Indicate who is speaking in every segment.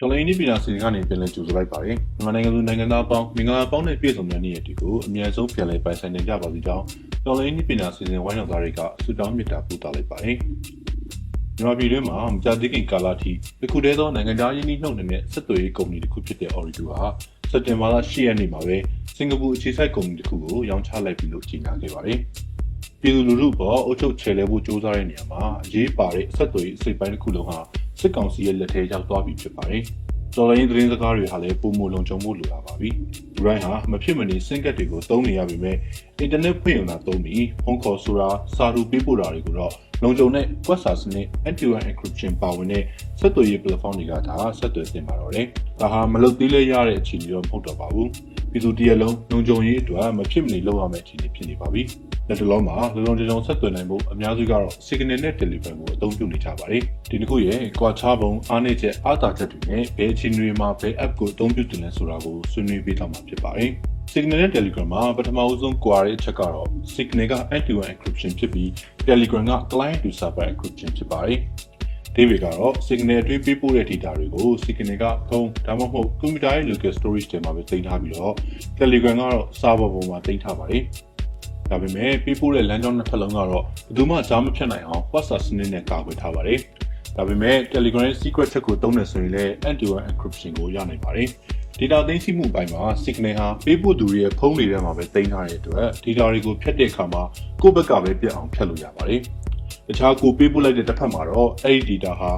Speaker 1: တော်လိုင်းနီးပြည်နာစီစဉ်ကနေပြန်လည်ကြိုဆိုလိုက်ပါတယ်။မြန်မာနိုင်ငံသူနိုင်ငံသားအပေါင်းမင်္ဂလာပေါင်းနဲ့ပြည့်စုံတဲ့နေ့ရက်ဒီကိုအမြဲဆုံးပြန်လည်ပိုင်ဆိုင်နိုင်ကြပါစေကြောင်းတော်လိုင်းနီးပြည်နာစီစဉ်ဝိုင်းတော်သားတွေကဆုတောင်းမေတ္တာပို့သလိုက်ပါတယ်။မြန်မာပြည်တွင်းမှာမကြာသေးခင်ကာလထိတစ်ခုတည်းသောနိုင်ငံသားရင်းနှီးနှုတ်နေတဲ့ဆက်သွယ်ရေးကုမ္ပဏီတစ်ခုဖြစ်တဲ့ Ooredoo ဟာစက်တင်ဘာလ10ရက်နေ့မှာပဲစင်ကာပူအခြေစိုက်ကုမ္ပဏီတစ်ခုကိုရောင်းချလိုက်ပြီလို့ကြေညာခဲ့ပါတယ်။ပြည်သူလူထုပေါ်အုပ်ချုပ်ချယ်လှယ်ဖို့စ조사တဲ့နေရာမှာအရေးပါတဲ့ဆက်သွယ်ရေးအစိပ်ပိုင်းတစ်ခုလုံးဟာ စစ်ကောင်စီရဲ့လက်ထဲရောက်သွားပြီဖြစ်ပါတယ်။တော်လိုင်းသတင်းစကားတွေဟာလည်းပုံမလုံခြုံမှုလိုလာပါပြီ။ဒီတိုင်းဟာမဖြစ်မနေစင်ကတ်တွေကိုသုံးနေရပေမဲ့အင်တာနက်ဖွင့်ရုံသာသုံးပြီးဖုန်းခေါ်ဆိုတာစာတူပေးပို့တာတွေကိုတော့လုံခြုံတဲ့ web server စနစ် end-to-end encryption ပါဝင်တဲ့ဆက်သွယ်ရေး platform တွေကဒါဆက်သွယ်သင်ပါတော့တယ်။ဒါဟာမလုပ်သေးလဲရတဲ့အခြေအနေတော့မဟုတ်တော့ပါဘူး။ ပြည်သူတရက်လုံးလုံခြုံရေးအတွက်မဖြစ်မနေလုပ်ရမယ့်အခြေအနေဖြစ်နေပါပြီ။လက်တလုံးမှာလုံလုံချုံဆက်သွယ်နိုင်ဖို့အများစုကတော့ signal နဲ့ telephone ကိုအသုံးပြုနေကြပါတယ်။ဒီနှစ်ခုရဲ့ကွာခြားပုံအားနည်းချက်အားသာချက်တွေနဲ့ဘယ်အခြေအနေမှာဘယ် app ကိုအသုံးပြုတင်လဲဆိုတာကိုဆွေးနွေးပေးသွားမှာဖြစ်ပါတယ်။ Signal နဲ့ Telegram မှာပထမအဆုံးကွာတဲ့အချက်ကတော့ Signal က end-to-end encryption ဖြစ်ပြီး Telegram က client to server encryption ဖြစ်ပါတယ်။ ဒီဝေကတော့ Signal အတွင်းပေးပို့တဲ့ data တွေကို Signal ကဖုန်းဒါမှမဟုတ် computer ရဲ့ local storage ထဲမှာပဲတင်ထားပြီးတော့ Telegram ကတော့ server ပေါ်မှာတင်ထားပါတယ်။ဒါပေမဲ့ပေးပို့တဲ့လမ်းကြောင်းနှစ်ဖက်လုံးကတော့ဘယ်သူမှကြားမဖြတ်နိုင်အောင် WhatsApp စနစ်နဲ့ကာကွယ်ထားပါတယ်။ဒါပေမဲ့ Telegram ရဲ့ secret ချက်ကိုသုံးနေဆိုရင်လည်း end-to-end encryption ကိုရနိုင်ပါတယ်။ data သိမ်းဆည်းမှုပိုင်းမှာ signal ဟာပေးပို့သူတွေရဲ့ဖုန်းတွေထဲမှာပဲတင်ထားတဲ့အတွက် data တွေကိုဖြတ်တဲ့အခါမှာကိုယ့်ဘက်ကပဲပြတ်အောင်ဖြတ်လို့ရပါတယ်။ တခြားကိုပေးပို့လိုက်တဲ့တစ်ဖက်မှာတော့အဲ့ဒီ data ဟာ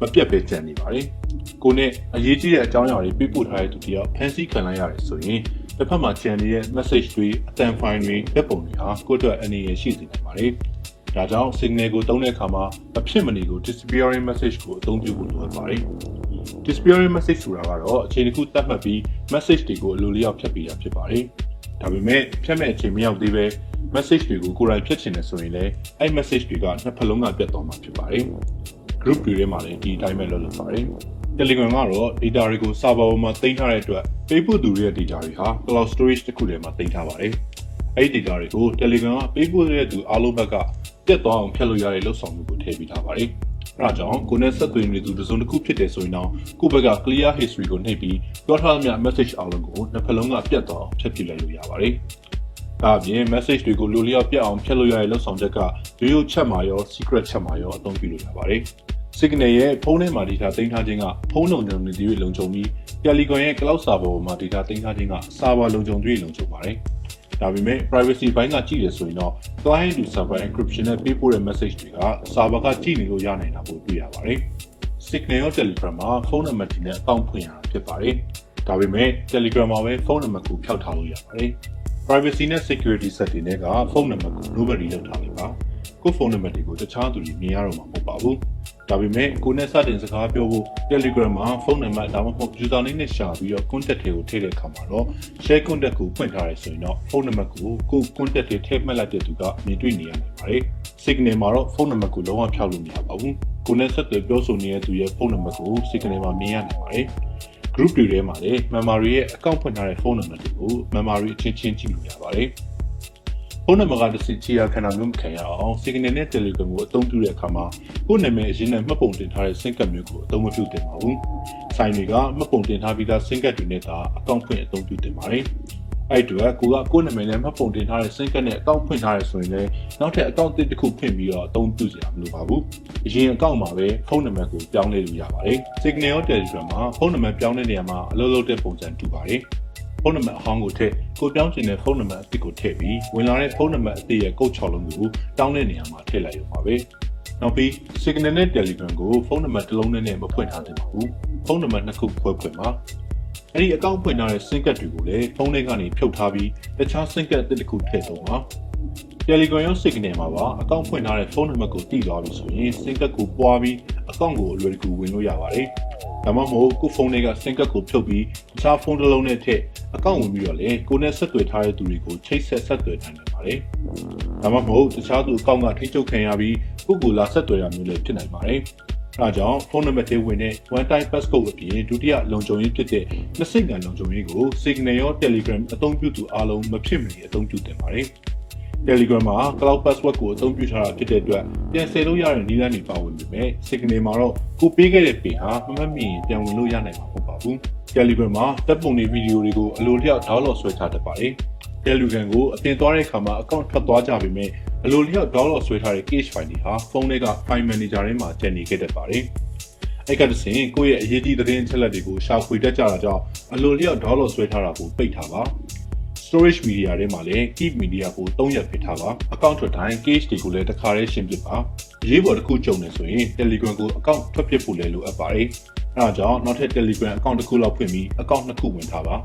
Speaker 1: မပြတ်ပဲကျန်နေပါတယ်။ကိုနဲ့အရေးကြီးတဲ့အကြောင်းအရာတွေပေးပို့ထားတဲ့သူတယောက်ဖန်ဆီးခံလိုက်ရတယ်ဆိုရင်တစ်ဖက်မှာကျန်နေတဲ့ message တွေအတန် file တွေလက်ပုံတွေဟာကိုယ့်အတွက်အနေရရှိစေနိုင်ပါတယ်။ဒါကြောင့် signal ကိုတုံးတဲ့အခါမှာအဖြစ်မနေကို disappearing message ကိုအသုံးပြုဖို့လိုအပ်ပါတယ်။ disappearing message ဆိုတာကတော့အချိန်တစ်ခုသတ်မှတ်ပြီး message တွေကိုအလိုလျောက်ဖြတ်ပေးတာဖြစ်ပါတယ်။ ဒါပေမဲ့ဖြတ်မဲ့အချိန်မရောက်သေးပဲ message တွေကိုကိုယ်တိုင်ဖြတ်ချင်တယ်ဆိုရင်လည်းအဲ့ message တွေကနှစ်ဖက်လုံးကပြတ်သွားမှာဖြစ်ပါတယ်။ group တွေထဲမှာလည်းဒီအတိုင်းပဲလုပ်လို့ပါတယ်။ Telegram ကတော့ data တွေကို server ပေါ်မှာတင်ထားတဲ့အတွက် Facebook သူတွေရဲ့ data တွေဟာ cloud storage တစ်ခုထဲမှာတင်ထားပါတယ်။အဲ့ဒီ data တွေကို Telegram က Facebook ရဲ့သူအားလုံးဘက်ကပြတ်သွားအောင်ဖြတ်လို့ရတဲ့လှုပ်ဆောင်မှုကိုထည့်ပေးထားပါတယ်။ အဲဒါကြောင့်ကိုနဲ့ဆက်သွယ်နေသူတစ်စုံတစ်ခုဖြစ်တယ်ဆိုရင်တော့ကိုယ့်ဘက်က clear history ကိုနှိပ်ပြီးပြောထားသမျှ message အားလုံးကိုနှစ်ဖက်လုံးကပြတ်သွားအောင်ဖြတ်ပြလိုက်လို့ရပါတယ်။ဒါအပြင် message တွေကိုလိုလျောက်ပြတ်အောင်ဖြတ်လို့ရတဲ့လှုပ်ဆောင်ချက်ကရိုးရိုးချက်မှာရော secret ချက်မှာရောအသုံးပြုလို့ရပါတယ်။ Signal ရဲ့ဖုန်းထဲမှာ data တင်ထားခြင်းကဖုန်းလုံခြုံနေသူတွေလုံခြုံပြီး Telegram ရဲ့ cloud server ပေါ်မှာ data တင်ထားခြင်းက server လုံခြုံသူတွေလုံခြုံပါတယ်။ ဒါပေမဲ့ privacy ဘိုင်းကကြည့်ရဆိုရင်တော့ client to server encryption နဲ့ပေးပို့တဲ့ message တွေက server ကကြည့်နေလို့ရနိုင်တာကိုတွေ့ရပါတယ်။ Signal ရော Telegram မှာဖုန်းနံပါတ်တွေနဲ့အကောင့်ဖွင့်ရတာဖြစ်ပါတယ်။ဒါပေမဲ့ Telegram မှာပဲဖုန်းနံပါတ်ကိုဖျောက်ထားလို့ရပါတယ်။ privacy နဲ့ security setting တွေကဖုန်းနံပါတ်ကို nobody လောက်ထားလိုက်ပါ။ ကိုဖုန်းနံပါတ်တွေကိုတခြားသူတွေမြင်ရတော့မှာမဟုတ်ပါဘူး။ဒါပေမဲ့ကိုနဲ့စတင်စကားပြောဖို့ Telegram မှာဖုန်းနံပါတ်ဒါမှမဟုတ် user name နဲ့ရှာပြီးတော့ contact တွေကိုထည့်တဲ့အခါမှာတော့ share contact ကိုဖွင့်ထားရဆိုရင်တော့ဖုန်းနံပါတ်ကိုကို contact တွေထည့်မှတ်လိုက်တဲ့သူကမြင်တွေ့နေရနိုင်ပါတယ်။ Signal မှာတော့ဖုန်းနံပါတ်ကိုလုံးဝဖျောက်လို့မရပါဘူး။ကိုနဲ့ဆက်သွယ်ပြောဆိုနေတဲ့သူရဲ့ဖုန်းနံပါတ်ကို Signal မှာမြင်ရနိုင်ပါတယ်။ group တွေထဲမှာလည်း memory ရဲ့အကောင့်ဖွင့်ထားတဲ့ဖုန်းနံပါတ်တွေကို memory အချင်းချင်းကြည့်လို့ရပါတယ်။ ဖုန်းနံပါတ်ကတစ်စီချီရခဏမျိုးမခံရအောင် Signal နဲ့ Telegram ကိုအသုံးပြုတဲ့အခါမှာကိုယ့်နာမည်အရင်နဲ့မှတ်ပုံတင်ထားတဲ့ SIM card မျိုးကိုအသုံးမပြုသင့်ပါဘူး။ဆိုင်တွေကမှတ်ပုံတင်ထားပြီးသား SIM card တွေနဲ့သာအကောင့်ဖွင့်အသုံးပြုသင့်ပါတယ်။အဲ့တူကကိုကကိုယ့်နာမည်နဲ့မှတ်ပုံတင်ထားတဲ့ SIM card နဲ့အကောင့်ဖွင့်ထားရဆိုရင်လည်းနောက်ထပ်အကောင့်တစ်ခုဖွင့်ပြီးတော့အသုံးပြုစရာမလိုပါဘူး။အရင်အကောင့်မှာပဲဖုန်းနံပါတ်ကိုပြောင်းလဲလို့ရပါတယ်။ Signal ရော Telegram မှာဖုန်းနံပါတ်ပြောင်းတဲ့နေရာမှာအလုပ်လုပ်တဲ့ပုံစံတူပါတယ်။ ဖုန်းနံပါတ်အဟောင်းကိုထည့်ကိုပြောင်းချင်တဲ့ဖုန်းနံပါတ်အသစ်ကိုထည့်ပြီးဝင်လာတဲ့ဖုန်းနံပါတ်အသစ်ရဲ့ကုတ်6လုံးကိုတောင်းတဲ့နေရာမှာထည့်လိုက်ရပါပဲနောက်ပြီး Signal နဲ့ Telegram ကိုဖုန်းနံပါတ်တစ်လုံးနဲ့မဖွင့်ထားသင့်ပါဘူးဖုန်းနံပါတ်နှစ်ခုခွဲဖွင့်ပါအဲ့ဒီအကောင့်ဖွင့်ထားတဲ့ SIM card တွေကိုလည်းဖုန်းထဲကနေဖြုတ်ထားပြီးတခြား SIM card အသစ်တစ်ခုထည့်သုံးပါ Telegram ရော Signal မှာပါအကောင့်ဖွင့်ထားတဲ့ဖုန်းနံပါတ်ကိုတည်သွားပြီဆိုရင် SIM card ကိုပွားပြီးအကောင့်ကိုအလွယ်တကူဝင်လို့ရပါတယ်။ ဒါမှမဟုတ်ကိုဖုန်းတွေက SIM card ကိုဖြုတ်ပြီးတခြားဖုန်းတစ်လုံးနဲ့ထည့်အကောင့်ဝင်ပြီးတော့လေကိုနဲ့ဆက်သွယ်ထားတဲ့သူတွေကိုချိတ်ဆက်ဆက်သွယ်နိုင်တယ်ပါတယ်။ဒါမှမဟုတ်တခြားသူအကောင့်ကထိချုပ်ခံရပြီးကိုကိုလာဆက်သွယ်ရမျိုးလည်းဖြစ်နိုင်ပါတယ်။အဲဒါကြောင့်ဖုန်းနံပါတ်တွေဝင်တဲ့ one time passcode အပြင်ဒုတိယလုံခြုံရေးဖြစ်တဲ့နှစ်စိတ်ကန်လုံခြုံရေးကို Signal ရော Telegram အသုံးပြုသူအားလုံးမဖြစ်မနေအသုံးပြုသင့်ပါတယ်။ Telegram မှာ Cloud Password ကိုအသုံးပြုထားတာဖြစ်တဲ့အတွက်ပြန်ဆယ်လို့ရတဲ့နည်းလမ်းတွေပါဝင်ပေမဲ့ Signal မှာတော့ကိုပေးခဲ့တဲ့ပင်ဟာမမှတ်မိရင်ပြန်ဝင်လို့ရနိုင်မှာမဟုတ်ပါဘူး။ Telegram မှာတပ်ပုံတွေဗီဒီယိုတွေကိုအလိုလျောက် download ဆွဲထားတတ်ပါတယ်။ Telegram ကိုအပြင်သွားတဲ့အခါမှာ account ထွက်သွားကြပေမဲ့အလိုလျောက် download ဆွဲထားတဲ့ cache file တွေဟာဖုန်းထဲက file manager ထဲမှာကျန်နေခဲ့တတ်ပါတယ်။အဲ့ကတည်းကကိုယ့်ရဲ့အရေးကြီးသတင်းအချက်အလက်တွေကိုရှာဖွေတတ်ကြတာကြောင့်အလိုလျောက် download ဆွဲထားတာကိုပိတ်ထားပါ storage media တွေမှာလည်း keep media ကို3ရက်ဖိထားပါ account ထွက်တိုင်း cache တွေကိုလည်းတစ်ခါတည်းရှင်းပစ်ပါအရေးပေါ်တစ်ခုကြုံနေဆိုရင် Telegram ကို account ထွက်ပစ်ဖို့လည်းလိုအပ်ပါတယ်အဲဒါကြောင့်နောက်ထပ် Telegram account တစ်ခုလောက်ဖွင့်ပြီး account နှစ်ခုဝင်ထားပါ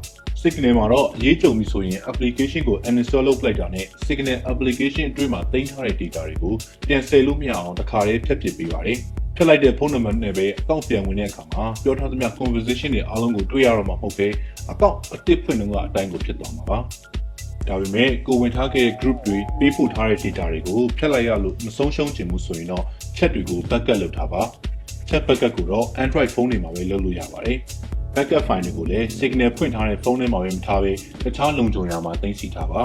Speaker 1: Signal မှာတော့အရေးကြုံပြီဆိုရင် application ကို uninstall လုပ်လိုက်တာနဲ့ Signal application အတွင်းမှာတင်ထားတဲ့ data တွေကိုပြန်ဆယ်လို့မရအောင်တစ်ခါတည်းဖျက်ပစ်ပေးပါတယ် ထည့်လိုက်တဲ့ဖုန်းနံပါတ်နဲ့ပဲအကောင့်ပြန်ဝင်တဲ့အခါမှာပြောထားသမျှ conversation တွေအားလုံးကိုတွေ့ရတော့မှာမဟုတ်ပဲအကောင့်အတစ်ဖွင့်တော့ကအတိုင်းကိုဖြစ်သွားမှာပါဒါပေမဲ့ကိုဝင်ထားခဲ့တဲ့ group တွေပေးပို့ထားတဲ့ data တွေကိုဖျက်လိုက်ရလို့မဆုံးရှုံးချင်ဘူးဆိုရင်တော့ chat တွေကို backup လုပ်ထားပါ chat backup ကိုတော့ Android ဖုန်းတွေမှာပဲလုပ်လို့ရပါတယ် backup file တွေကိုလည်း signal ဖွင့်ထားတဲ့ဖုန်းထဲမှာပဲမထားဘဲတခြားလုံခြုံရာမှာတင်စီထားပါ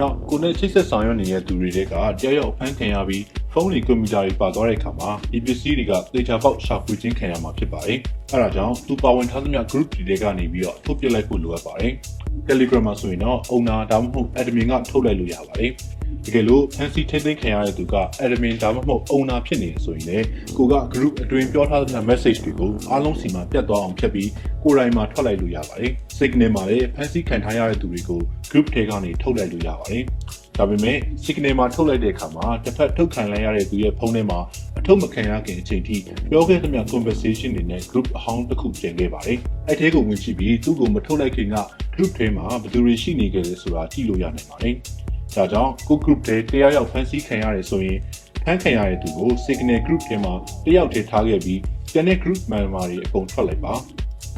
Speaker 1: နောက်ကိုနဲ့ချိတ်ဆက်ဆောင်ရွက်နေတဲ့သူတွေတွေကတယောက်ယောက်ဖမ်းခံရပြီးဖုန်းတွေကွန်ပျူတာတွေပါသွားတဲ့အခါမှာဒီပစ္စည်းတွေကသေချာပေါက်ရှာဖွေခြင်းခံရမှာဖြစ်ပါတယ်။အဲဒါကြောင့်သူပါဝင်ထားသမျှ group တွေကနေပြီးတော့ထုတ်ပြလိုက်ဖို့လိုအပ်ပါတယ်။ Telegram မှာဆိုရင်တော့ owner ဒါမှမဟုတ် admin ကထုတ်လိုက်လို့ရပါတယ်။ တကယ်လို့ fancy ထိမ့်သိမ်းခံရတဲ့သူက admin ဒါမှမဟုတ် owner ဖြစ်နေဆိုရင်လည်းကိုက group အတွင်းပြောထားသမျှ message တွေကိုအားလုံးစီမှာပြတ်သွားအောင်ဖြတ်ပြီးကိုယ်တိုင်မှာထွက်လိုက်လို့ရပါတယ်။ signal မှာလည်း fancy ခံထားရတဲ့သူတွေကို group ထဲကနေထုတ်လိုက်လို့ရပါတယ်။ဒါပေမဲ့ signal မှာထုတ်လိုက်တဲ့အခါမှာတစ်ဖက်ထုတ်ခံလိုက်ရတဲ့သူရဲ့ဖုန်းထဲမှာအထုတ်မခံရခင်အချိန်ထိပြောခဲ့သမျှ conversation တွေနဲ့ group အဟောင်းတစ်ခုကျန်ခဲ့ပါတယ်။အဲ့ထဲကိုဝင်ကြည့်ပြီးသူ့ကိုမထုတ်လိုက်ခင်က group ထဲမှာဘယ်သူတွေရှိနေကြလဲဆိုတာကြည့်လို့ရနိုင်ပါတယ်။ ဒါကြောင့်ကို group ထဲတရားရောက်ဖန်ဆီးခံရတယ်ဆိုရင်ဖန်ခံရတဲ့သူကို signal group ထဲမှာတယောက်တည်းထားခဲ့ပြီးကျန်တဲ့ group member တွေအကုန်ထွက်လိုက်ပါ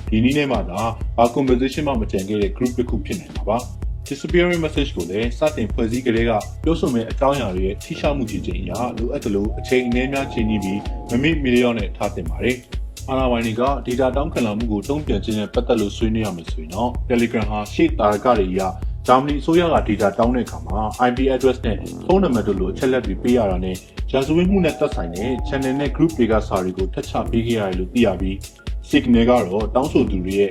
Speaker 1: ဒီနည်းနဲ့မှသာဘာ conversation မှမကြံခဲ့တဲ့ group တစ်ခုဖြစ်နိုင်မှာပါ disappearing message ကိုလည်းစတင်ဖွဲ့စည်းကြတဲ့ကပြောဆိုမဲ့အကြောင်းအရာတွေရဲ့ထိရှောက်မှုကြီးခြင်းအရာလိုအပ်တယ်လို့အချိန်အနည်းများချိန်ကြီးပြီးမမိမီလျော့နဲ့ထားတင်ပါတယ်အာနာဝိုင်းတွေက data တောင်းခံလာမှုကိုတုံ့ပြန်ခြင်းနဲ့ပတ်သက်လို့ဆွေးနွေးရမယ်ဆိုရင်တော့ Telegram ဟာရှေ့တာရကတွေအရ ဂျာမနီအစိုးရက data တောင်းတဲ့အခါမှာ IP address နဲ့ဖုန်းနံပါတ်တို့လိုအချက်လက်တွေပေးရတာနဲ့ရာဇဝတ်မှုနဲ့သက်ဆိုင်တဲ့ channel နဲ့ group တွေကစာတွေကိုထပ်ချပေးခဲ့ရတယ်လို့သိရပြီး signal ကတော့တောင်းဆိုသူတွေရဲ့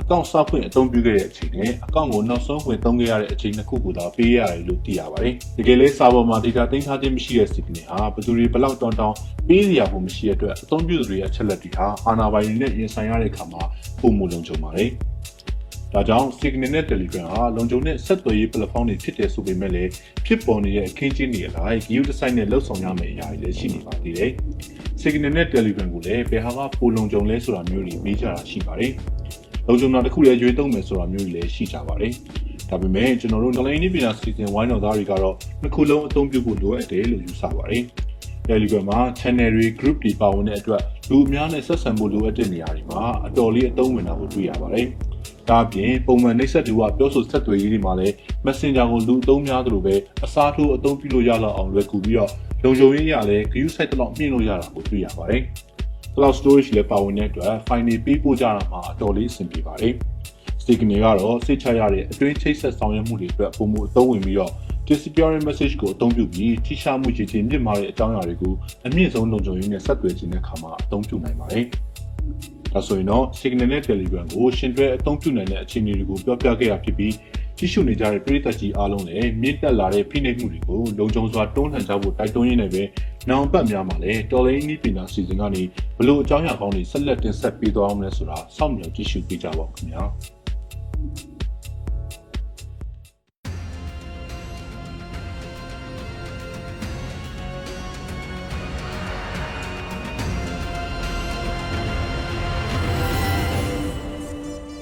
Speaker 1: အကောင့်စဖွင့်အသုံးပြုခဲ့တဲ့အချိန်နဲ့အကောင့်ကိုနောက်ဆုံးဝင်သုံးခဲ့ရတဲ့အချိန်နှစ်ခုကိုသာပေးရတယ်လို့သိရပါတယ်။တကယ်လဲစာပေါ်မှာ data တင်ထားခြင်းမရှိတဲ့ signal ဟာဘယ်သူတွေဘလောက်တောင်းတောင်းပေးစရာဖို့မရှိတဲ့အတွက်အသုံးပြုသူတွေရဲ့အချက်လက်တွေဟာအာဏာပိုင်တွေနဲ့ရင်ဆိုင်ရတဲ့အခါမှာပုံမလုံခြုံပါတယ်။ ဒါကြောင့် Signal နဲ့ Telegram ဟာလုံခြုံတဲ့ဆက်သွယ်ရေး platform တွေဖြစ်တယ်ဆိုပေမဲ့လည်းဖြစ်ပေါ်နေတဲ့အခင်းကျင်းတွေအလိုက် view design နဲ့လှုပ်ဆောင်ရမယ့်အရာတွေလည်းရှိနေပါသေးတယ်။ Signal နဲ့ Telegram ကိုလည်းဘယ်ဟာကပိုလုံခြုံလဲဆိုတာမျိုးတွေမေးကြတာရှိပါတယ်။လုံခြုံတာတစ်ခုလည်းရွေးသုံးမယ်ဆိုတာမျိုးတွေလည်းရှိကြပါတယ်။ဒါပေမဲ့ကျွန်တော်တို့ online နည်းပညာ season ဝိုင်းတော်သားတွေကတော့နှစ်ခုလုံးအသုံးပြုဖို့လိုအပ်တယ်လို့ယူဆပါတယ်။ Telegram မှာ channel တွေ group တွေပါဝင်တဲ့အတွက်လူအများနဲ့ဆက်ဆံဖို့လိုအပ်တဲ့နေရာတွေမှာအတော်လေးအသုံးဝင်တာကိုတွေ့ရပါတယ်။ ဒါအပြင်ပုံမှန်နှိပ်စက်သူကပြောဆိုဆက်သွယ်ရေးတွေမှာလည်း Messenger ကိုလူအသုံးများသလိုပဲအစားထိုးအသုံးပြုလို့ရလောက်အောင်လွယ်ကူပြီးတော့လုံခြုံရေးရလည်း view site တော့မြင့်လို့ရတာကိုတွေ့ရပါတယ်။ Cloud storage လည်းပါဝင်တဲ့အတွက် file တွေပေးပို့ကြတာမှာအတော်လေးအဆင်ပြေပါတယ်။ Signal ကတော့စိတ်ချရတဲ့အတွင်းချိတ်ဆက်ဆောင်ရွက်မှုတွေအတွက်ပုံမှုအသုံးဝင်ပြီးတော့ disappearing message ကိုအသုံးပြုပြီးထိရှားမှုကြီးချင်းမြင့်မားတဲ့အကြောင်းအရာတွေကိုအမြင့်ဆုံးလုံခြုံရေးနဲ့ဆက်သွယ်ခြင်းတဲ့အခါမှာအသုံးပြုနိုင်ပါတယ်။ ဒါဆိုရင်တော့ Signal နဲ့ Telegram ကိုရှင်တွဲအသုံးပြုနိုင်တဲ့အခြေအနေတွေကိုပြောပြခဲ့ရဖြစ်ပြီးကြည့်ရှုနေကြတဲ့ပရိသတ်ကြီးအားလုံးလည်းမြင့်တက်လာတဲ့ဖိနှိပ်မှုတွေကိုလုံခြုံစွာတွန်းလှန်ကြဖို့တိုက်တွန်းရင်းနဲ့ပဲနောင်ပတ်များမှာလည်းတော်လိုင်းနီးပညာစီစဉ်ကနေဘလို့အကြောင်းအရာကောင်းတွေဆက်လက်တင်ဆက်ပေးသွားအောင်လဲဆိုတာစောင့်မျှော်ကြည့်ရှုပေးကြပါဦးခင်ဗျာ။